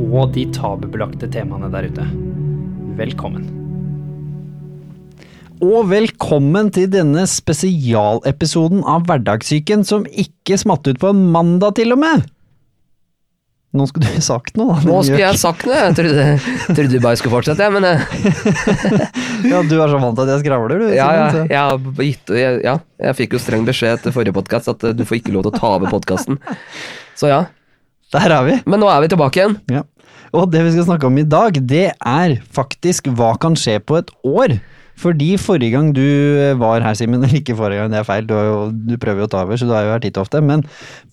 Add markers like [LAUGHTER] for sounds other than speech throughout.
og de tabubelagte temaene der ute. Velkommen. Og velkommen til denne spesialepisoden av Hverdagssyken som ikke smatt ut på en mandag til og med. Nå skulle du sagt noe, da. Nå skulle jeg sagt noe, jeg trodde, trodde du bare skulle fortsette, jeg, men eh, [LAUGHS] Ja, du er så vant til at jeg skravler, du. ja, ja, jeg, gitt, jeg, ja, jeg fikk jo streng beskjed etter forrige podkast at eh, du får ikke lov til å ta over podkasten. Så ja. Der er vi. Men nå er vi tilbake igjen. Ja. Og det vi skal snakke om i dag, det er faktisk hva kan skje på et år. Fordi forrige gang du var her, Simen, [LAUGHS] eller ikke forrige gang, det er feil, du, jo, du prøver jo å ta over, så du er jo her titt og ofte, men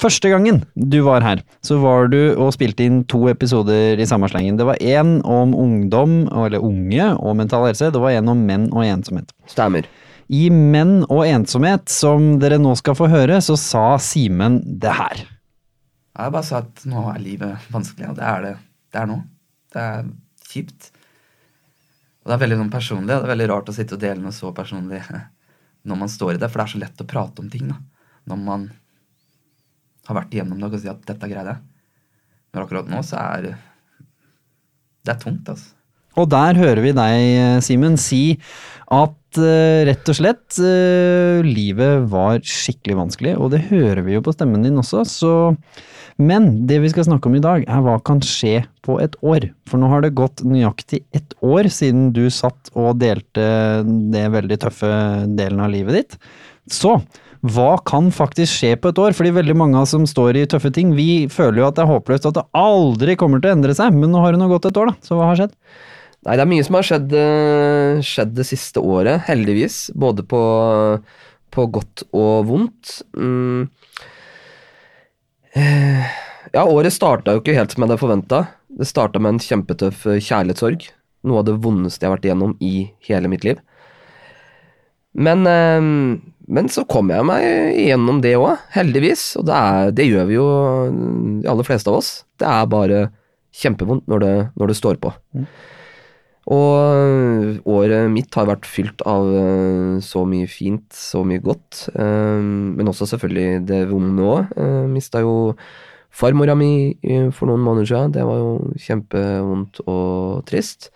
første gangen du var her, så var du og spilte inn to episoder i samme slengen. Det var én om ungdom, eller unge, og mental helse, det var en om menn og ensomhet. Stemmer. I Menn og ensomhet, som dere nå skal få høre, så sa Simen det her. Jeg bare sa at nå er livet vanskelig, og det er det. Det er nå. Det er kjipt. Og det er veldig sånn personlig, og det er veldig rart å sitte og dele noe så personlig når man står i det, for det er så lett å prate om ting da. når man har vært igjennom det og si at dette greide jeg. Men akkurat nå så er det er tungt, altså. Og der hører vi deg, Simen, si at uh, rett og slett uh, livet var skikkelig vanskelig, og det hører vi jo på stemmen din også, så Men det vi skal snakke om i dag, er hva kan skje på et år. For nå har det gått nøyaktig ett år siden du satt og delte det veldig tøffe delen av livet ditt. Så hva kan faktisk skje på et år? Fordi veldig mange av oss som står i tøffe ting, vi føler jo at det er håpløst, at det aldri kommer til å endre seg. Men nå har det nå gått et år, da. Så hva har skjedd? Nei, det er mye som har skjedd, eh, skjedd det siste året, heldigvis. Både på, på godt og vondt. Mm. Eh, Ja, året starta jo ikke helt som jeg hadde forventa. Det starta med en kjempetøff eh, kjærlighetssorg. Noe av det vondeste jeg har vært igjennom i hele mitt liv. Men, eh, men så kom jeg meg igjennom det òg, heldigvis. Og det, er, det gjør vi jo, de aller fleste av oss. Det er bare kjempevondt når det, når det står på. Og øh, året mitt har vært fylt av øh, så mye fint, så mye godt. øh, Men også selvfølgelig det vonde òg. Mista jo farmora mi for noen måneder siden. Det var jo kjempevondt og trist.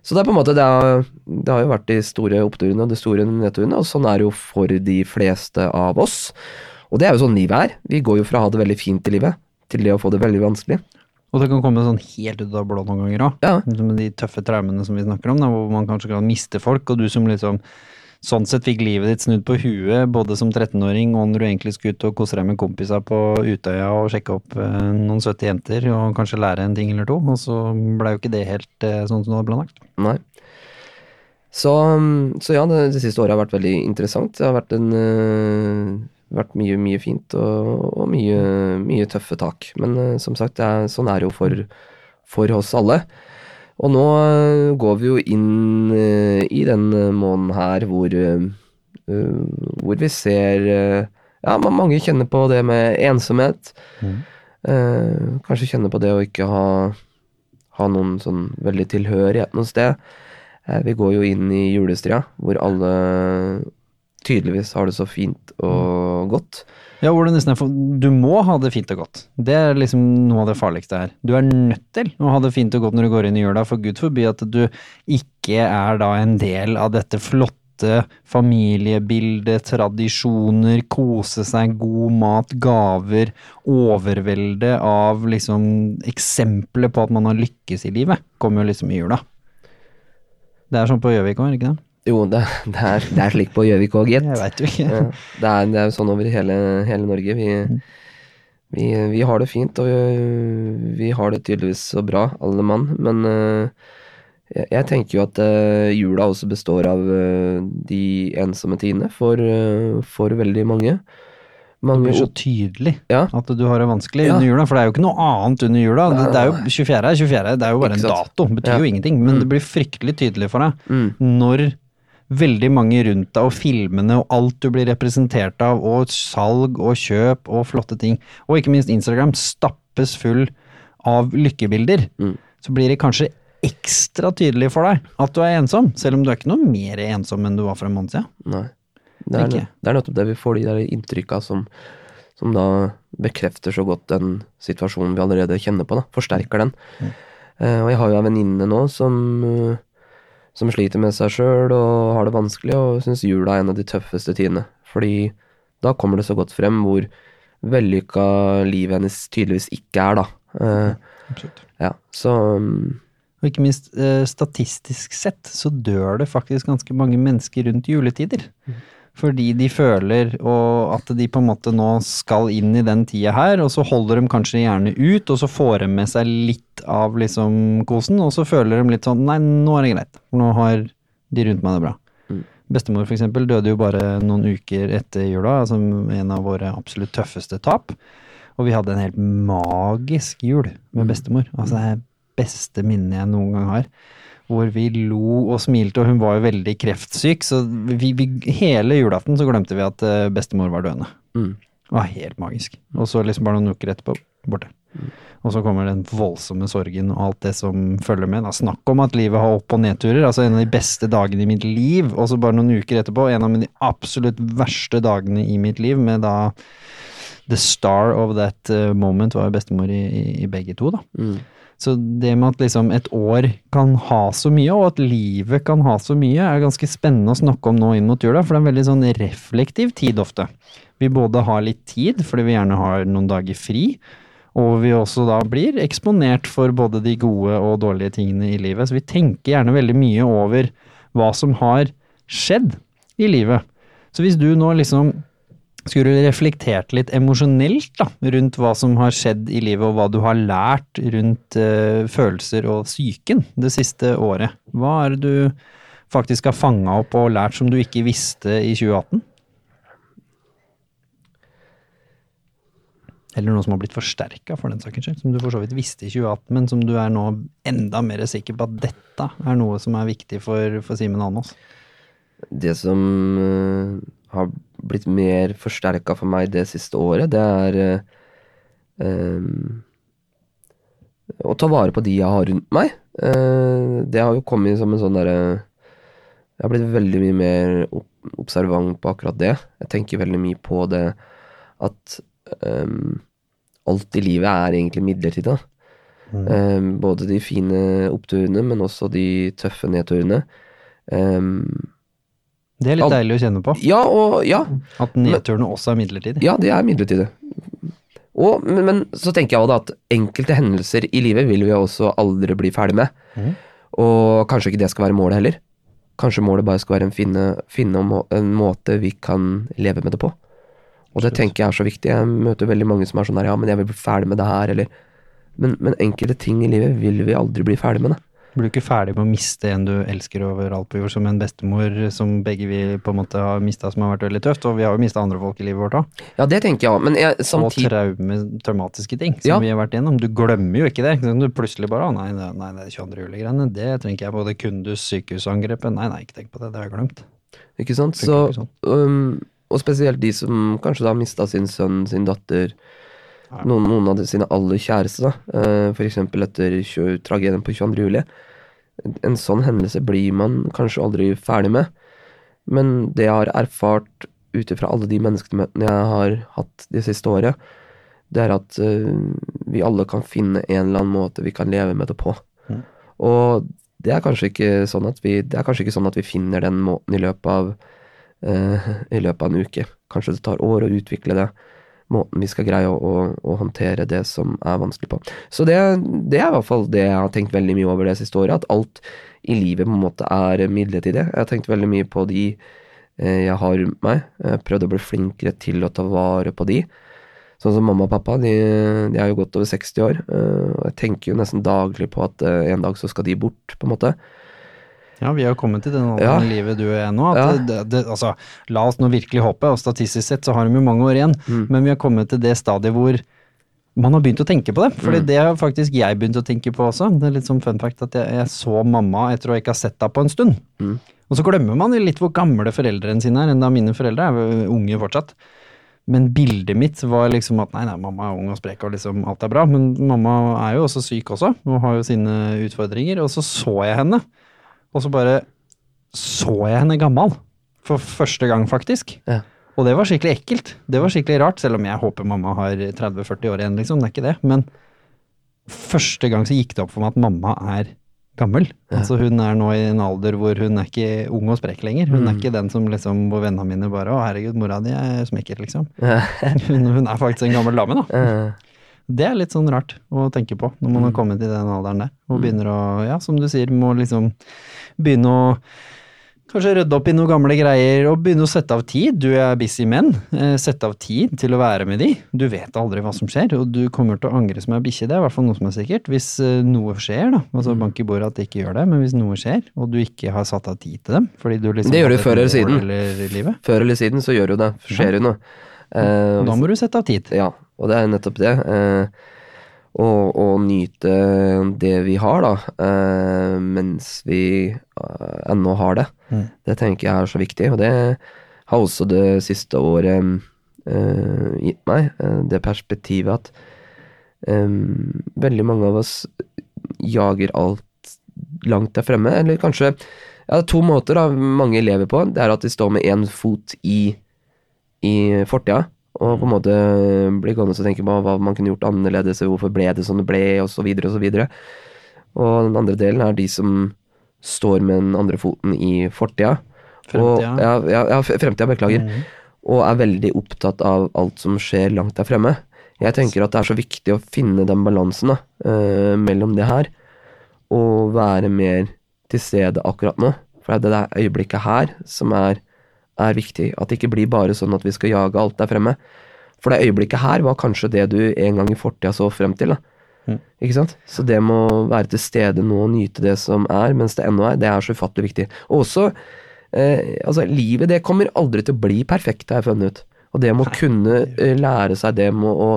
Så det er på en måte det har, det har jo vært de store oppturene og de store nedturene, og sånn er det jo for de fleste av oss. Og det er jo sånn livet er. Vi går jo fra å ha det veldig fint i livet til det å få det veldig vanskelig. Og det kan komme sånn helt ut av blå noen ganger òg. Ja. Med de tøffe traumene som vi snakker om, da, hvor man kanskje kan miste folk, og du som liksom sånn sett fikk livet ditt snudd på huet, både som 13-åring og når du egentlig skulle ut og kose deg med kompiser på Utøya og sjekke opp eh, noen søte jenter og kanskje lære en ting eller to, og så blei jo ikke det helt eh, sånn som du hadde planlagt. Nei. Så, så ja, det, det siste året har vært veldig interessant. Det har vært, en, øh, vært mye, mye fint og, og mye, mye tøffe tak. Men uh, som sagt, er, sånn er det jo for, for oss alle. Og nå uh, går vi jo inn uh, i den måneden her hvor, hvor vi ser Ja, mange kjenner på det med ensomhet. Eh, kanskje kjenner på det å ikke ha, ha noen sånn veldig tilhørighet noe sted. Vi går jo inn i julestria, hvor alle tydeligvis har det så fint og godt. Ja, hvor det nesten er Du må ha det fint og godt. Det er liksom noe av det farligste her. Du er nødt til å ha det fint og godt når du går inn i jula, for gud forby at du ikke er da en del av dette flotte familiebildet, tradisjoner, kose seg, god mat, gaver, overvelde av liksom eksempler på at man har lykkes i livet, kommer jo liksom i jula. Det er sånn på Gjøvik òg, ikke det? Jo, det, det, er, det er slik på Gjøvik òg, gitt. Jeg veit jo ikke. Ja, det, er, det er sånn over hele, hele Norge. Vi, vi, vi har det fint, og vi, vi har det tydeligvis så bra, alle mann. Men uh, jeg, jeg tenker jo at uh, jula også består av uh, de ensomme tidene for, for veldig mange. Det blir så tydelig Ja. at du har det vanskelig Ja. under jula, for det er jo ikke noe annet under jula. Det, Nei, det er jo 24. er 24, det er jo bare en dato, betyr Ja. jo ingenting. Men Mm. det blir fryktelig tydelig for deg Mm. når veldig mange rundt deg, og filmene og alt du blir representert av, og salg og kjøp og flotte ting, og ikke minst Instagram, stappes full av lykkebilder, Mm. så blir det kanskje ekstra tydelig for deg at du er ensom, selv om du er ikke noe mer ensom enn du var for en måned siden. Nei. Det er, Tenker det er nettopp det vi får de der inntrykka som, som da bekrefter så godt den situasjonen vi allerede kjenner på, da. Forsterker den. Eh, og jeg har jo ei venninne nå som, eh, som sliter med seg sjøl og har det vanskelig, og syns jula er en av de tøffeste tidene. Fordi da kommer det så godt frem hvor vellykka livet hennes tydeligvis ikke er, da. Eh, ja, så mm, Og ikke minst eh, statistisk sett så dør det faktisk ganske mange mennesker rundt juletider. Fordi de føler og at de på en måte nå skal inn i den tida her, og så holder de kanskje gjerne ut, og så får de med seg litt av liksom kosen, og så føler de litt sånn nei, nå er det greit, nå har de rundt meg det bra. Mm. Bestemor for eksempel døde jo bare noen uker etter jula, altså en av våre absolutt tøffeste tap. Og vi hadde en helt magisk jul med bestemor. Altså det er beste minnet jeg noen gang har. Hvor vi lo og smilte, og hun var jo veldig kreftsyk, så vi, vi, hele julaften så glemte vi at eh, bestemor var døende. mm. Det var helt magisk. Og så liksom bare noen uker etterpå, borte. Og så kommer den voldsomme sorgen og alt det som følger med. Da. Snakk om at livet har opp- og nedturer. Altså en av de beste dagene i mitt liv, og så bare noen uker etterpå, en av de absolutt verste dagene i mitt liv, med da The star of that eh, moment var jo bestemor i, i, i begge to, da. Mm. Så det med at liksom et år kan ha så mye, og at livet kan ha så mye, er ganske spennende å snakke om nå inn mot jula, for det er en veldig sånn reflektiv tid ofte. Vi både har litt tid, fordi vi gjerne har noen dager fri, og vi også da blir eksponert for både de gode og dårlige tingene i livet. Så vi tenker gjerne veldig mye over hva som har skjedd i livet. Så hvis du nå liksom skulle du reflektert litt emosjonelt da, rundt hva som har skjedd i livet, og hva du har lært rundt uh, følelser og psyken det siste året. Hva er det du faktisk har fanga opp og lært som du ikke visste i 2018? Eller noe som har blitt forsterka, for den saks skyld. Som du for så vidt visste i 2018, men som du er nå enda mer sikker på at dette er noe som er viktig for, for Simen Almås. Det som uh, har blitt mer forsterka for meg det siste året, det er eh, å ta vare på de jeg har rundt meg. Uh, det har jo kommet som en sånn derre Jeg har blitt veldig mye mer observant på akkurat det. Jeg tenker veldig mye på det at um, alt i livet er egentlig midlertidig. da. Um, både de fine oppturene, men også de tøffe nedturene. Um, Det er litt Al- deilig å kjenne på. ja, og ja. At nedturene også er midlertidige. Ja, det er midlertidige. Og, men, men så tenker jeg også da at enkelte hendelser i livet vil vi også aldri bli ferdig med. Mm. Og kanskje ikke det skal være målet heller. Kanskje målet bare skal være en finne, finne må, en måte vi kan leve med det på. Og det tenker jeg er så viktig. Jeg møter veldig mange som er sånn her, ja, men jeg vil bli ferdig med det her, eller men, men enkelte ting i livet vil vi aldri bli ferdig med, da. Blir du ikke ferdig med å miste en du elsker overalt på jord, som en bestemor som begge vi på en måte har mista, som har vært veldig tøft, og vi har jo mista andre folk i livet vårt òg. Ja, det tenker jeg òg, men jeg, Og traume, traumatiske ting som Ja. vi har vært igjennom. Du glemmer jo ikke det. Du plutselig bare «Å, nei, nei, det er 22. juli-greiene, det tenker jeg på. Det Kundus sykehusangrepet, nei, nei, ikke tenk på det, det har jeg glemt. Ikke sant? Så, ikke sånn. um, og spesielt de som kanskje da har mista sin sønn, sin datter. Noen, noen av sine aller kjæreste, da. F.eks. for eksempel etter tragedien på 22. juli. En sånn hendelse blir man kanskje aldri ferdig med, men det jeg har erfart ut ifra alle de menneskemøtene jeg har hatt det siste året, det er at uh, vi alle kan finne en eller annen måte vi kan leve med det på. Mm. Og det er kanskje ikke sånn at vi Det er kanskje ikke sånn at vi finner den måten i løpet av eh, i løpet av en uke. Kanskje det tar år å utvikle det. Måten vi skal greie å, å, å håndtere det som er vanskelig på. Så det, det er i hvert fall det jeg har tenkt veldig mye over det siste året. At alt i livet på en måte er midlertidig. Jeg har tenkt veldig mye på de eh, jeg har rundt meg. Prøvd å bli flinkere til å ta vare på de. Sånn som mamma og pappa, de, de er jo godt over 60 år. eh, og jeg tenker jo nesten daglig på at eh, en dag så skal de bort, på en måte. Ja, vi har kommet til den alderen Ja. i livet du og jeg nå. At det, det, altså, la oss nå virkelig håpe, og statistisk sett så har de jo mange år igjen, Mm. men vi har kommet til det stadiet hvor man har begynt å tenke på det. Mm. Fordi det har faktisk jeg begynt å tenke på også. Det er litt sånn fun fact at jeg, jeg så mamma etter å ikke ha sett henne på en stund. Mm. Og så glemmer man litt hvor gamle foreldrene sine er, enda mine foreldre er unge fortsatt. Men bildet mitt var liksom at nei, nei, mamma er ung og sprek og liksom alt er bra. Men mamma er jo også syk også, og har jo sine utfordringer. Og så så jeg henne, og så bare så jeg henne gammel. For første gang, faktisk. Ja. Og det var skikkelig ekkelt. Det var skikkelig rart, selv om jeg håper mamma har 30-40 år igjen, liksom. Det er ikke det. Men første gang så gikk det opp for meg at mamma er gammel. Altså hun er nå i en alder hvor hun er ikke ung og sprek lenger. Hun er ikke den som liksom, hvor vennene mine bare 'Å, herregud, mora di er smekker', liksom. [LAUGHS] Hun, hun er faktisk en gammel dame, da. Det er litt sånn rart å tenke på når man har kommet i den alderen der, og begynner å, ja, som du sier, må liksom begynne å kanskje rydde opp i noen gamle greier, og begynne å sette av tid. Du er busy menn. Eh, sette av tid til å være med de. Du vet aldri hva som skjer, og du kommer til å angre som ei bikkje. Det er i hvert fall noe som er sikkert. Hvis eh, noe skjer, da, altså bank i bordet at det ikke gjør det, men hvis noe skjer, og du ikke har satt av tid til dem, fordi du liksom Det gjør du før eller siden. Eller Før eller siden så gjør du det. Skjer jo noe. Eh, da må du sette av tid. Ja, og det er nettopp det. Eh, og, og nyte det vi har, da, eh, mens vi eh, ennå har det. Mm. Det tenker jeg er så viktig, og det har også det siste året eh, gitt meg. det perspektivet at eh, veldig mange av oss jager alt langt der fremme, eller kanskje ja, det er to måter da mange lever på. Det er at de står med én fot i, i fortida, og på en måte blir gående og tenke på hva man kunne gjort annerledes, hvorfor ble det sånn det ble, og så videre og så videre. Og den andre delen er de som står med den andre foten i fortida. Og, Fremtida. ja, ja, ja, fremtida, beklager. Og er veldig opptatt av alt som skjer langt der fremme. Jeg tenker at det er så viktig å finne den balansen da, uh, mellom det her, og være mer til stede akkurat nå. For det er det øyeblikket her som er, er viktig. At det ikke blir bare sånn at vi skal jage alt der fremme. For det øyeblikket her var kanskje det du en gang i fortida så frem til. da. Ikke sant? Så det med å være til stede nå og nyte det som er, mens det ennå er, det er så ufattelig viktig. Og også, eh, altså livet det kommer aldri til å bli perfekt, har jeg funnet ut. Og det med å kunne eh, lære seg det med å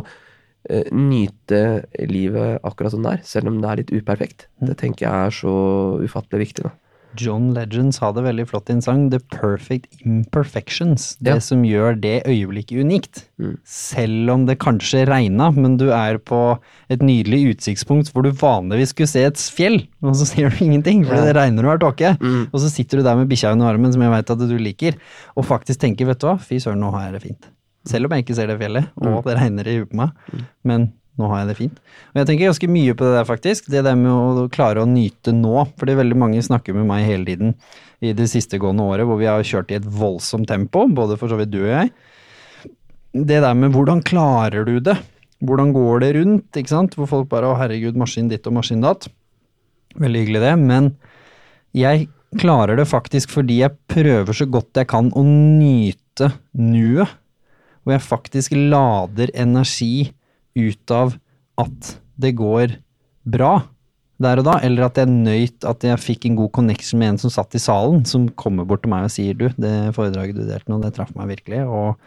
eh, nyte livet akkurat som det er, selv om det er litt uperfekt, det tenker jeg er så ufattelig viktig. da. John Legend sa det veldig flott i en sang, The Perfect Imperfections. Det Ja. som gjør det øyeblikket unikt. Mm. Selv om det kanskje regna, men du er på et nydelig utsiktspunkt hvor du vanligvis skulle se et fjell, og så ser du ingenting fordi det regner og er tåke. Mm. Og så sitter du der med bikkja under armen, som jeg veit at du liker, og faktisk tenker, vet du hva, fy søren, nå har jeg det fint. Selv om jeg ikke ser det fjellet, og det regner i huet på meg. Men nå har jeg det fint. Og jeg tenker ganske mye på det der, faktisk. Det der med å klare å nyte nå. Fordi veldig mange snakker med meg hele tiden i det siste gående året, hvor vi har kjørt i et voldsomt tempo, både for så vidt du og jeg. Det der med hvordan klarer du det? Hvordan går det rundt? ikke sant? Hvor folk bare 'Å, herregud, maskin ditt og maskin datt'. Veldig hyggelig, det. Men jeg klarer det faktisk fordi jeg prøver så godt jeg kan å nyte nuet. Hvor jeg faktisk lader energi ut av at det går bra der og da, eller at jeg nøyt at jeg fikk en god connection med en som satt i salen, som kommer bort til meg og sier du, det foredraget du delte nå, det traff meg virkelig, og,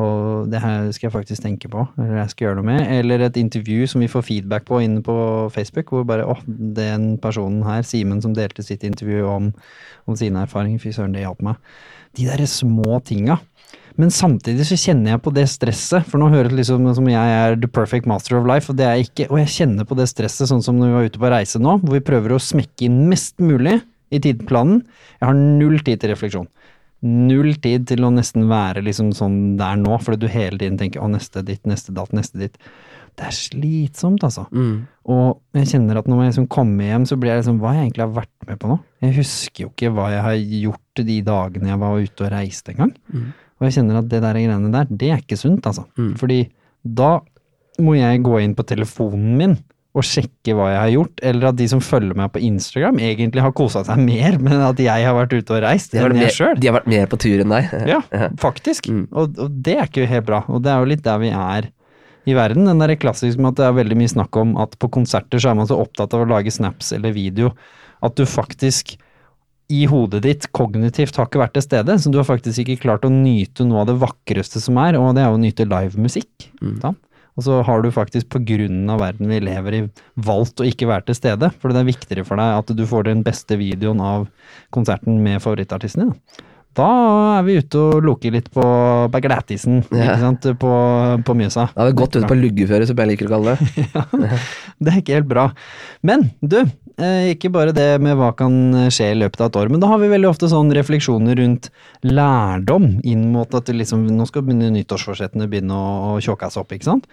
og det her skal jeg faktisk tenke på, eller jeg skal gjøre noe med, eller et intervju som vi får feedback på inne på Facebook, hvor bare, åh, den personen her, Simen som delte sitt intervju om, om sine erfaringer, fy søren, det hjalp meg. De der små tinga. Men samtidig så kjenner jeg på det stresset, for nå høres det liksom som jeg er the perfect master of life, og det er jeg ikke. Og jeg kjenner på det stresset sånn som når vi var ute på reise nå, hvor vi prøver å smekke inn mest mulig i tidplanen. Jeg har null tid til refleksjon. Null tid til å nesten være liksom sånn der nå, fordi du hele tiden tenker å, neste ditt, neste datt, neste ditt. Det er slitsomt, altså. Og jeg kjenner at når jeg liksom kommer hjem, så blir jeg liksom Hva jeg egentlig har vært med på nå? Jeg husker jo ikke hva jeg har gjort de dagene jeg var ute og reiste engang. Og jeg kjenner at det der greiene der, det er ikke sunt, altså. Fordi da må jeg gå inn på telefonen min og sjekke hva jeg har gjort, eller at de som følger meg på Instagram egentlig har kosa seg mer [LAUGHS] med at jeg har vært ute og reist, enn jeg sjøl. de har vært mer på tur enn deg. [LAUGHS] Ja, faktisk. Mm. Og, og det er ikke helt bra. Og det er jo litt der vi er i verden. Den der klassiske med at det er veldig mye snakk om at på konserter så er man så opptatt av å lage snaps eller video at du faktisk i hodet ditt kognitivt har ikke vært til stede, så du har faktisk ikke klart å nyte noe av det vakreste som er, og det er å nyte livemusikk. Mm. Og så har du faktisk på grunnen av verden vi lever i, valgt å ikke være til stede, for det er viktigere for deg at du får den beste videoen av konserten med favorittartisten din. Da. Er vi ute og loker litt på Baglætisen, Ja. ikke sant, på, på Mjøsa. Da har vi gått ut på luggeføre, som jeg liker å kalle det. [LAUGHS] Ja, det er ikke helt bra. Men du, eh, ikke bare det med hva kan skje i løpet av et år, men da har vi veldig ofte sånne refleksjoner rundt lærdom inn mot at liksom, nå skal begynne nyttårsforsettene begynne å, å tjåke seg opp, ikke sant?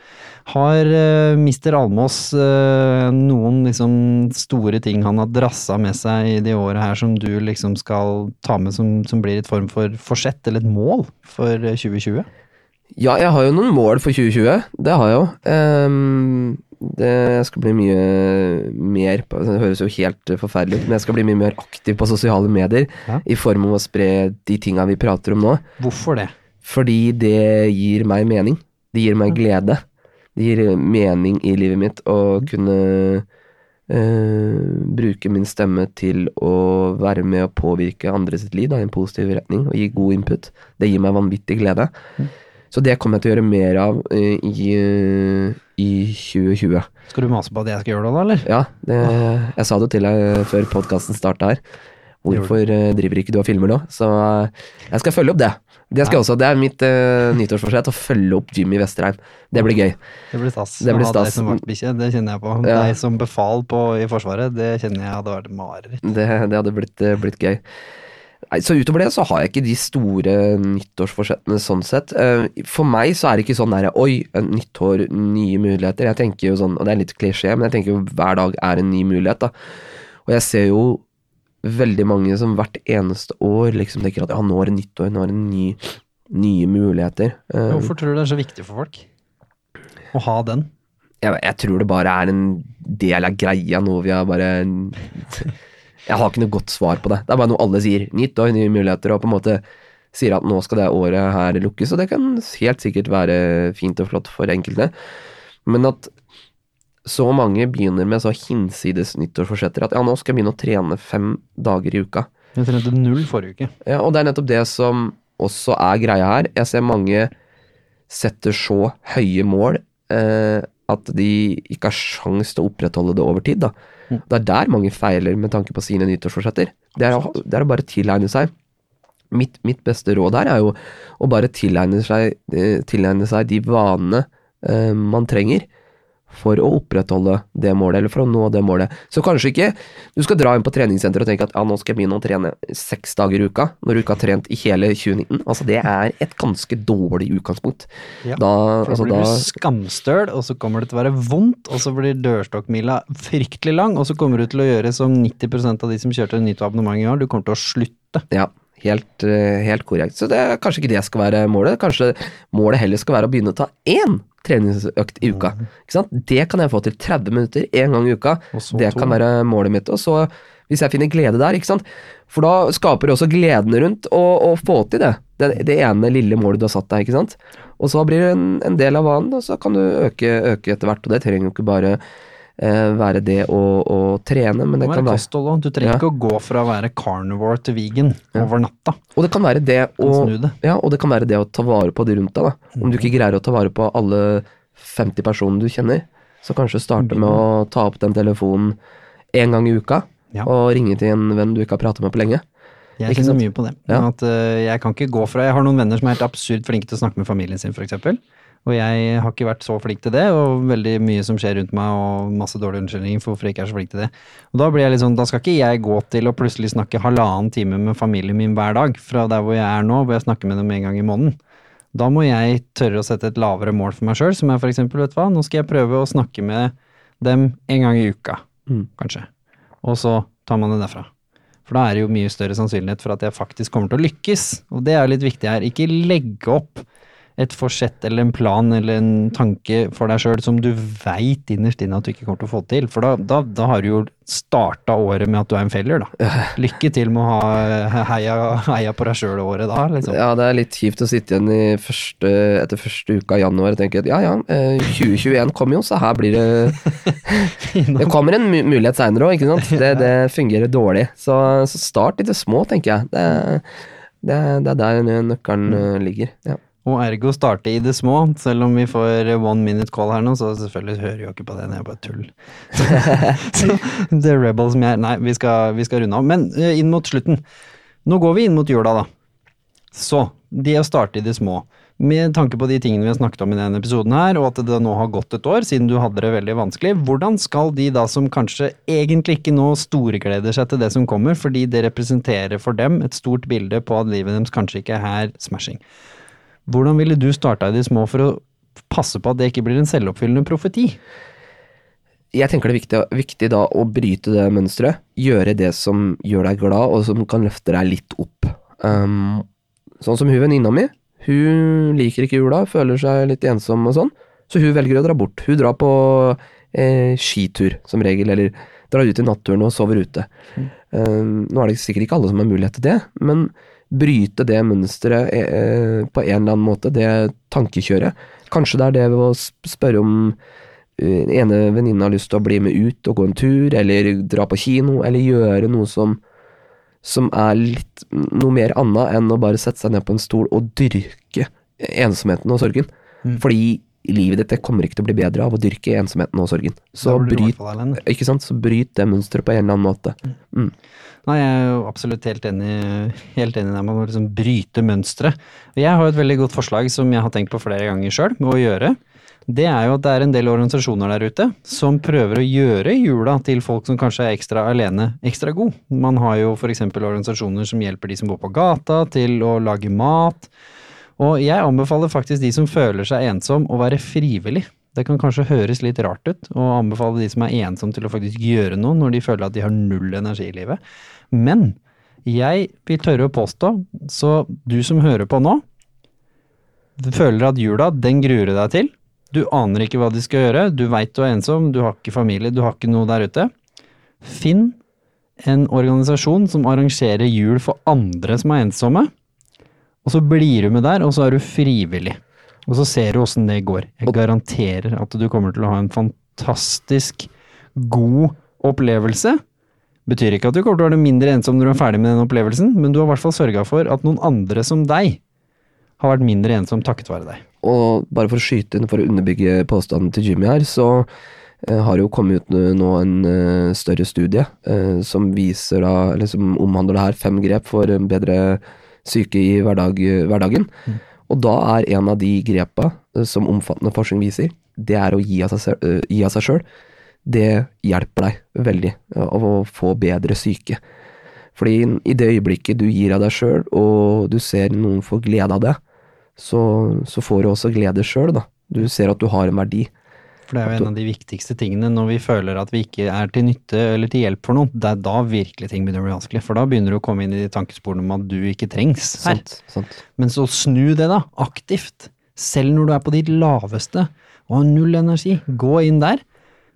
Har uh, mister Almås uh, noen liksom store ting han har drassa med seg i de åra her som du liksom skal ta med som, som blir et form for forsett eller et mål for eh, 2020? Ja, jeg har jo noen mål for 2020. Det har jeg jo. Um, det skal bli mye mer på, Det høres jo helt forferdelig ut, men jeg skal bli mye mer aktiv på sosiale medier Ja. i form av å spre de tinga vi prater om nå. Hvorfor det? Fordi det gir meg mening. Det gir meg glede. Det gir mening i livet mitt å kunne eh, bruke min stemme til å være med å påvirke andre sitt liv da, i en positiv retning og gi god input. Det gir meg vanvittig glede. Så det kommer jeg til å gjøre mer av eh, i, eh, i 2020. Skal du mase på at jeg skal gjøre det da, eller? Ja, det, jeg sa det til deg før podkasten starta her. Hvorfor eh, driver ikke du og filmer nå? Så eh, jeg skal følge opp det. Det skal jeg også, det er mitt uh, nyttårsforsett, å følge opp Jimmy Vesterheim. Det blir gøy. Det blir stas. Det blir deg stas. som vaktbikkje, det kjenner jeg på. Ja. Deg som befal på, i Forsvaret, det kjenner jeg hadde vært mareritt. Det, det hadde blitt, blitt gøy. Nei, så utover det så har jeg ikke de store nyttårsforsettene sånn sett. For meg så er det ikke sånn der oi, nyttår, nytt år, nye muligheter. Jeg tenker jo sånn, og det er litt klisjé, men jeg tenker jo hver dag er en ny mulighet, da. Og jeg ser jo veldig mange som hvert eneste år liksom tenker at ja, nå er det nytt år, nå er det ny, nye muligheter. Eh, Hvorfor tror du det er så viktig for folk? Å ha den? jeg, jeg tror det bare er en del av greia, noe vi har bare [LAUGHS] Jeg har ikke noe godt svar på det. Det er bare noe alle sier. Nytt år, nye muligheter, og på en måte sier at nå skal det året her lukkes, og det kan helt sikkert være fint og flott for enkelte. Men at så mange begynner med så hinsides nyttårsforsetter at ja, nå skal jeg begynne å trene fem dager i uka. Jeg trente null forrige uke. Ja, og det er nettopp det som også er greia her. Jeg ser mange setter så høye mål eh, at de ikke har sjans til å opprettholde det over tid. Da. Det er der mange feiler med tanke på sine nyttårsforsetter. Det er, å- det er å bare tilegne seg. Mitt, mitt beste råd her er jo å bare tilegne seg, eh, tilegne seg de vanene eh, man trenger for å opprettholde det målet, eller for å nå det målet. Så kanskje ikke du skal dra inn på treningssenteret og tenke at ja, nå skal jeg begynne å trene seks dager i uka, når du ikke har trent i hele 2019. Altså, det er et ganske dårlig utgangspunkt. Ja, da, For altså, blir da, du skamstøl, og så kommer det til å være vondt, og så blir dørstokkmila fryktelig lang, og så kommer du til å gjøre som 90% av de som kjørte nytt abonnement i år, du kommer til å slutte. Ja, helt, eh, helt korrekt. Så det er kanskje ikke det skal være målet. Kanskje målet heller skal være å begynne å ta én treningsøkt i uka. Ikke sant? Det kan jeg få til 30 minutter én gang i uka. Det kan være målet mitt. Og så, hvis jeg finner glede der, ikke sant. For da skaper det også gleden rundt å, få til det. det. Det ene lille målet du har satt deg, ikke sant. Og så blir det en, en del av vanen, og så kan du øke, øke etter hvert. Og det trenger jo ikke bare være det å, å trene, men Det det kan være kosthold òg. Du trenger Ja. ikke å gå fra å være carnivore til vegan over natta. Og det kan være det å, det. ja, og det kan være det å ta vare på de rundt deg. Da. Om du ikke greier å ta vare på alle 50 personene du kjenner, så kanskje starte med å ta opp den telefonen én gang i uka, Ja. og ringe til en venn du ikke har pratet med på lenge. Jeg kjenner mye på det. Ja. At uh, jeg kan ikke gå fra Jeg har noen venner som er helt absurd flinke til å snakke med familien sin, f.eks. Og jeg har ikke vært så flink til det, og veldig mye som skjer rundt meg, og masse dårlige unnskyldninger for hvorfor jeg ikke er så flink til det. Og da blir jeg litt sånn, da skal ikke jeg gå til å plutselig snakke halvannen time med familien min hver dag, fra der hvor jeg er nå, hvor jeg snakker med dem en gang i måneden. Da må jeg tørre å sette et lavere mål for meg sjøl, som er for eksempel, vet du hva, nå skal jeg prøve å snakke med dem en gang i uka, Mm. kanskje. Og så tar man det derfra. For da er det jo mye større sannsynlighet for at jeg faktisk kommer til å lykkes. Og det er litt viktig her. Ikke legge opp et forsett eller en plan eller en tanke for deg sjøl som du veit innerst inne at du ikke kommer til å få til. For da, da, da har du jo starta året med at du er en failure, da. Lykke til med å ha heia, heia på deg sjøl-året da, liksom. Ja, det er litt kjipt å sitte igjen i første, etter første uka i januar og tenke at ja ja, eh, 2021 kommer jo, så her blir det [LAUGHS] Det kommer en mulighet seinere òg, ikke sant. Det, det fungerer dårlig. Så, så start det små, tenker jeg. Det, det, det er der nøkkelen eh, ligger. Ja. Og ergo starte i det små, selv om vi får one minute call her nå, så selvfølgelig hører jeg jo ikke på det, det er bare tull. [LAUGHS] så The Rebels som jeg Nei, vi skal, vi skal runde av. Men eh, inn mot slutten. Nå går vi inn mot jula, da. Så, det å starte i det små. Med tanke på de tingene vi har snakket om i denne episoden her, og at det nå har gått et år siden du hadde det veldig vanskelig, hvordan skal de da som kanskje egentlig ikke nå storgleder seg til det som kommer, fordi det representerer for dem et stort bilde på at livet deres kanskje ikke er smashing. Hvordan ville du starta i de små for å passe på at det ikke blir en selvoppfyllende profeti? Jeg tenker det er viktig, viktig da å bryte det mønsteret. Gjøre det som gjør deg glad, og som kan løfte deg litt opp. Um, sånn som hun venninna mi. Hun liker ikke jula, føler seg litt ensom og sånn, så hun velger å dra bort. Hun drar på eh, skitur, som regel, eller drar ut i naturen og sover ute. Um, nå er det sikkert ikke alle som har mulighet til det, men bryte det mønsteret eh, på en eller annen måte, det tankekjøret. Kanskje det er det ved å spørre om eh, den ene venninna har lyst til å bli med ut og gå en tur, eller dra på kino, eller gjøre noe som, som er litt noe mer annet enn å bare sette seg ned på en stol og dyrke ensomheten og sorgen. Fordi livet ditt det kommer ikke til å bli bedre av å dyrke ensomheten og sorgen. Så bryt, ikke sant? Så bryt det mønsteret på en eller annen måte. Mm. Nei, jeg er jo absolutt helt enig, helt enig der. Man må liksom bryte mønsteret. Jeg har jo et veldig godt forslag som jeg har tenkt på flere ganger sjøl, med å gjøre. Det er jo at det er en del organisasjoner der ute som prøver å gjøre jula til folk som kanskje er ekstra alene, ekstra god. Man har jo f.eks. organisasjoner som hjelper de som bor på gata til å lage mat. Og jeg anbefaler faktisk de som føler seg ensom å være frivillig. Det kan kanskje høres litt rart ut, å anbefale de som er ensom til å faktisk gjøre noe når de føler at de har null energi i livet. Men jeg vil tørre å påstå, så du som hører på nå, føler at jula, den gruer du deg til. Du aner ikke hva de skal gjøre, du veit du er ensom, du har ikke familie, du har ikke noe der ute. Finn en organisasjon som arrangerer jul for andre som er ensomme, og så blir du med der, og så er du frivillig. Og så ser du åssen det går. Jeg garanterer at du kommer til å ha en fantastisk god opplevelse. Betyr ikke at du kommer til å være mindre ensom når du er ferdig med den opplevelsen, men du har i hvert fall sørga for at noen andre som deg har vært mindre ensom takket være deg. Og bare for å skyte inn, for å underbygge påstanden til Jimmy her, så eh, har jo kommet ut nå en eh, større studie eh, som viser da, eller som omhandler det her, fem grep for bedre syke i hverdag, hverdagen. Og da er en av de grepa eh, som omfattende forskning viser, det er å gi av seg, selv- eh, sjøl. Det hjelper deg veldig eh, av å få bedre syke. Fordi i det øyeblikket du gir av deg sjøl, og du ser noen få glede av det, så, så får du også glede sjøl, da. Du ser at du har en verdi. For det er jo en av de viktigste tingene når vi føler at vi ikke er til nytte eller til hjelp for noen. Det er da virkelig ting begynner å bli vanskelig, for da begynner du å komme inn i de tankesporene om at du ikke trengs her. Sant, sant. Men så snu det, da, aktivt. Selv når du er på ditt laveste og har null energi, gå inn der.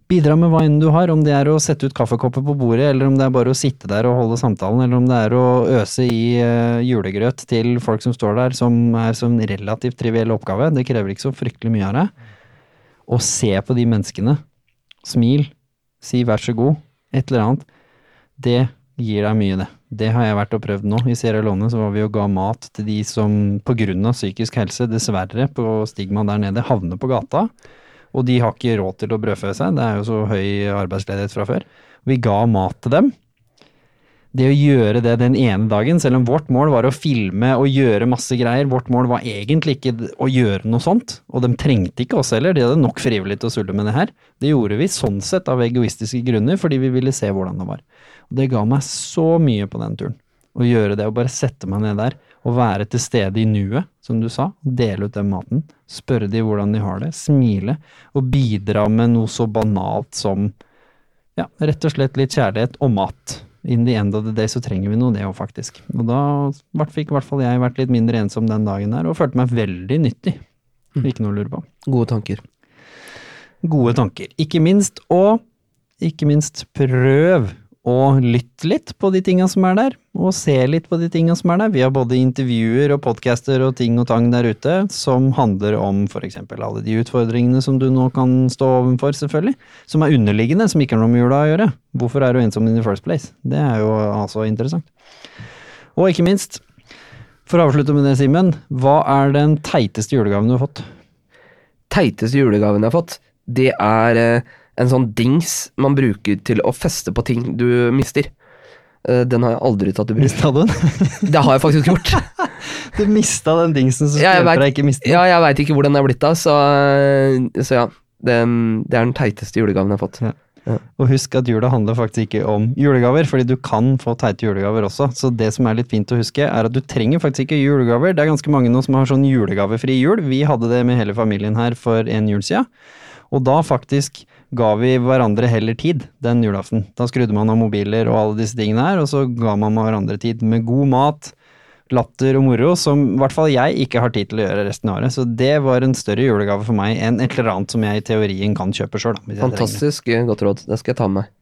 Bidra med hva enn du har, om det er å sette ut kaffekopper på bordet, eller om det er bare å sitte der og holde samtalen, eller om det er å øse i eh, julegrøt til folk som står der, som er som en relativt triviell oppgave. Det krever ikke så fryktelig mye av deg. Og se på de menneskene. Smil. Si vær så god. Et eller annet. Det gir deg mye, det. Det har jeg vært og prøvd nå. I Sierra Leone så var vi og ga mat til de som av psykisk helse, dessverre, på stigma der nede, havner på gata. Og de har ikke råd til å brødfø seg, det er jo så høy arbeidsledighet fra før. Vi ga mat til dem. Det å gjøre det den ene dagen, selv om vårt mål var å filme og gjøre masse greier, vårt mål var egentlig ikke å gjøre noe sånt, og de trengte ikke oss heller, de hadde nok frivillig til å sulle med det her. Det gjorde vi sånn sett av egoistiske grunner, fordi vi ville se hvordan det var. Og det ga meg så mye på den turen. Å gjøre det, å bare sette meg ned der, og være til stede i nuet, som du sa, dele ut den maten, spørre de hvordan de har det, smile, og bidra med noe så banalt som ja, rett og slett litt kjærlighet og mat. In the end of the day så trenger vi noe, det òg, faktisk. Og da fikk i hvert fall jeg vært litt mindre ensom den dagen der, og følte meg veldig nyttig. Ikke noe å lure på. Gode tanker. Gode tanker. Ikke minst, og ikke minst prøv å lytte litt på de tinga som er der, og se litt på de tinga som er der. Vi har både intervjuer og podcaster og ting og tang der ute som handler om f.eks. alle de utfordringene som du nå kan stå overfor, selvfølgelig. Som er underliggende, som ikke har noe med jula å gjøre. Hvorfor er du ensom in the first place? Det er jo altså interessant. Og ikke minst, for å avslutte med det, Simen, hva er den teiteste julegaven du har fått? Teiteste julegaven jeg har fått, det er eh, en sånn dings man bruker til å feste på ting du mister. Eh, den har jeg aldri tatt i bruk. Mista du den? [LAUGHS] Det har jeg faktisk gjort. [LAUGHS] Du mista den dingsen som Ja, skulle hjelpe deg ikke miste den. Ja, jeg veit ikke hvor den er blitt av, så, så ja. Det, det er den teiteste julegaven jeg har fått. Ja. Og husk at jula handler faktisk ikke om julegaver, fordi du kan få teite julegaver også. Så det som er litt fint å huske, er at du trenger faktisk ikke julegaver. Det er ganske mange nå som har sånn julegavefri jul. Vi hadde det med hele familien her for en jul siden. Og da faktisk ga vi hverandre heller tid den julaften. Da skrudde man av mobiler og alle disse tingene her, og så ga man hverandre tid med god mat, latter og moro, som i hvert fall jeg ikke har tid til å gjøre resten av året. Så det var en større julegave for meg enn et eller annet som jeg i teorien kan kjøpe sjøl. Fantastisk godt råd. Det skal jeg ta med meg.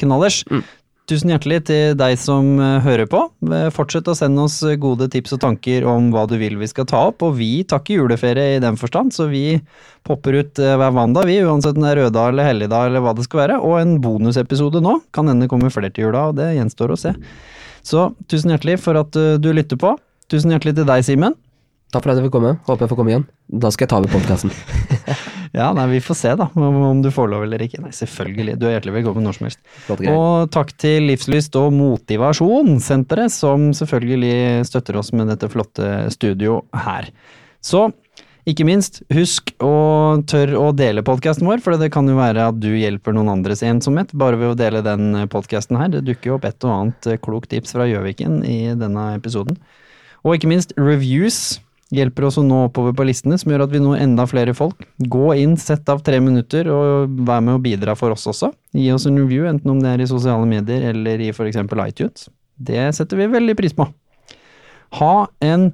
Knallers. Mm. Tusen hjertelig til deg som eh, hører på. Eh, Fortsett å sende oss eh, gode tips og tanker om hva du vil vi skal ta opp, og vi tar ikke juleferie i den forstand, så vi popper ut hver mandag, vi, uansett om det er røddag eller helligdag eller hva det skal være, og en bonusepisode nå. Kan hende kommer flere til jula, og det gjenstår å se. Så tusen hjertelig for at du lytter på. Tusen hjertelig til deg, Simen. Takk for at jeg fikk komme. Håper jeg får komme igjen. Da skal jeg ta over podkasten. [LAUGHS] Ja, nei, vi får se da, om du får lov eller ikke. Nei, selvfølgelig. Du er hjertelig velkommen når som helst. Og takk til Livslyst og Motivasjonssenteret, som selvfølgelig støtter oss med dette flotte studio her. Så ikke minst, husk å tørre å dele podkasten vår, for det kan jo være at du hjelper noen andres ensomhet bare ved å dele den podkasten her. Det dukker jo opp et og annet klokt tips fra Gjøviken i denne episoden. Og ikke minst, reviews hjelper oss å nå oppover på listene, som gjør at vi når enda flere folk. Gå inn, sett av tre minutter, og vær med å bidra for oss også. Gi oss en review, enten om det er i sosiale medier eller i f.eks. iTunes. Det setter vi veldig pris på. Ha en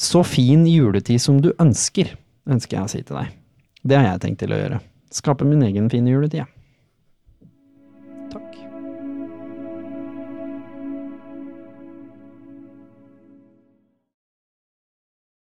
så fin juletid som du ønsker, ønsker jeg å si til deg. Det har jeg tenkt til å gjøre. Skape min egen fine juletid, jeg.